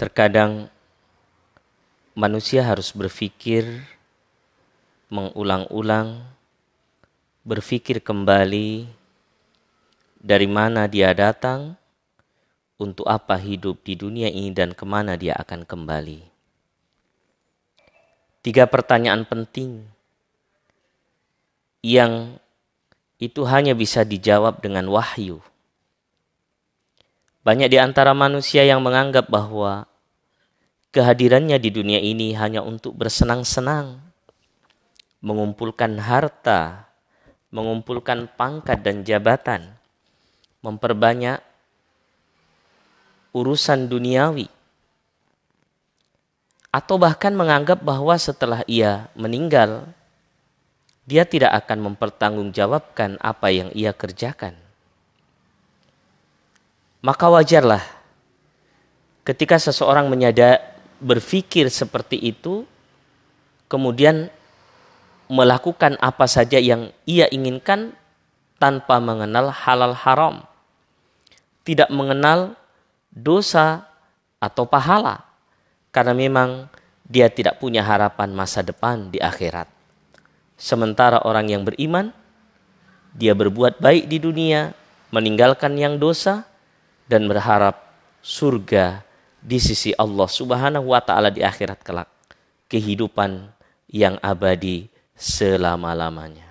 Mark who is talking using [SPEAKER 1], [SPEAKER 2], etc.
[SPEAKER 1] Terkadang manusia harus berpikir mengulang-ulang, berpikir kembali dari mana dia datang, untuk apa hidup di dunia ini dan ke mana dia akan kembali. Tiga pertanyaan penting yang itu hanya bisa dijawab dengan wahyu. Banyak di antara manusia yang menganggap bahwa kehadirannya di dunia ini hanya untuk bersenang-senang, mengumpulkan harta, mengumpulkan pangkat dan jabatan, memperbanyak urusan duniawi. Atau bahkan menganggap bahwa setelah ia meninggal, dia tidak akan mempertanggungjawabkan apa yang ia kerjakan. Maka wajarlah ketika seseorang menyadar berpikir seperti itu, kemudian melakukan apa saja yang ia inginkan tanpa mengenal halal haram. Tidak mengenal dosa atau pahala karena memang dia tidak punya harapan masa depan di akhirat. Sementara orang yang beriman dia berbuat baik di dunia, meninggalkan yang dosa dan berharap surga di sisi Allah Subhanahu wa taala di akhirat kelak. Kehidupan yang abadi selama-lamanya.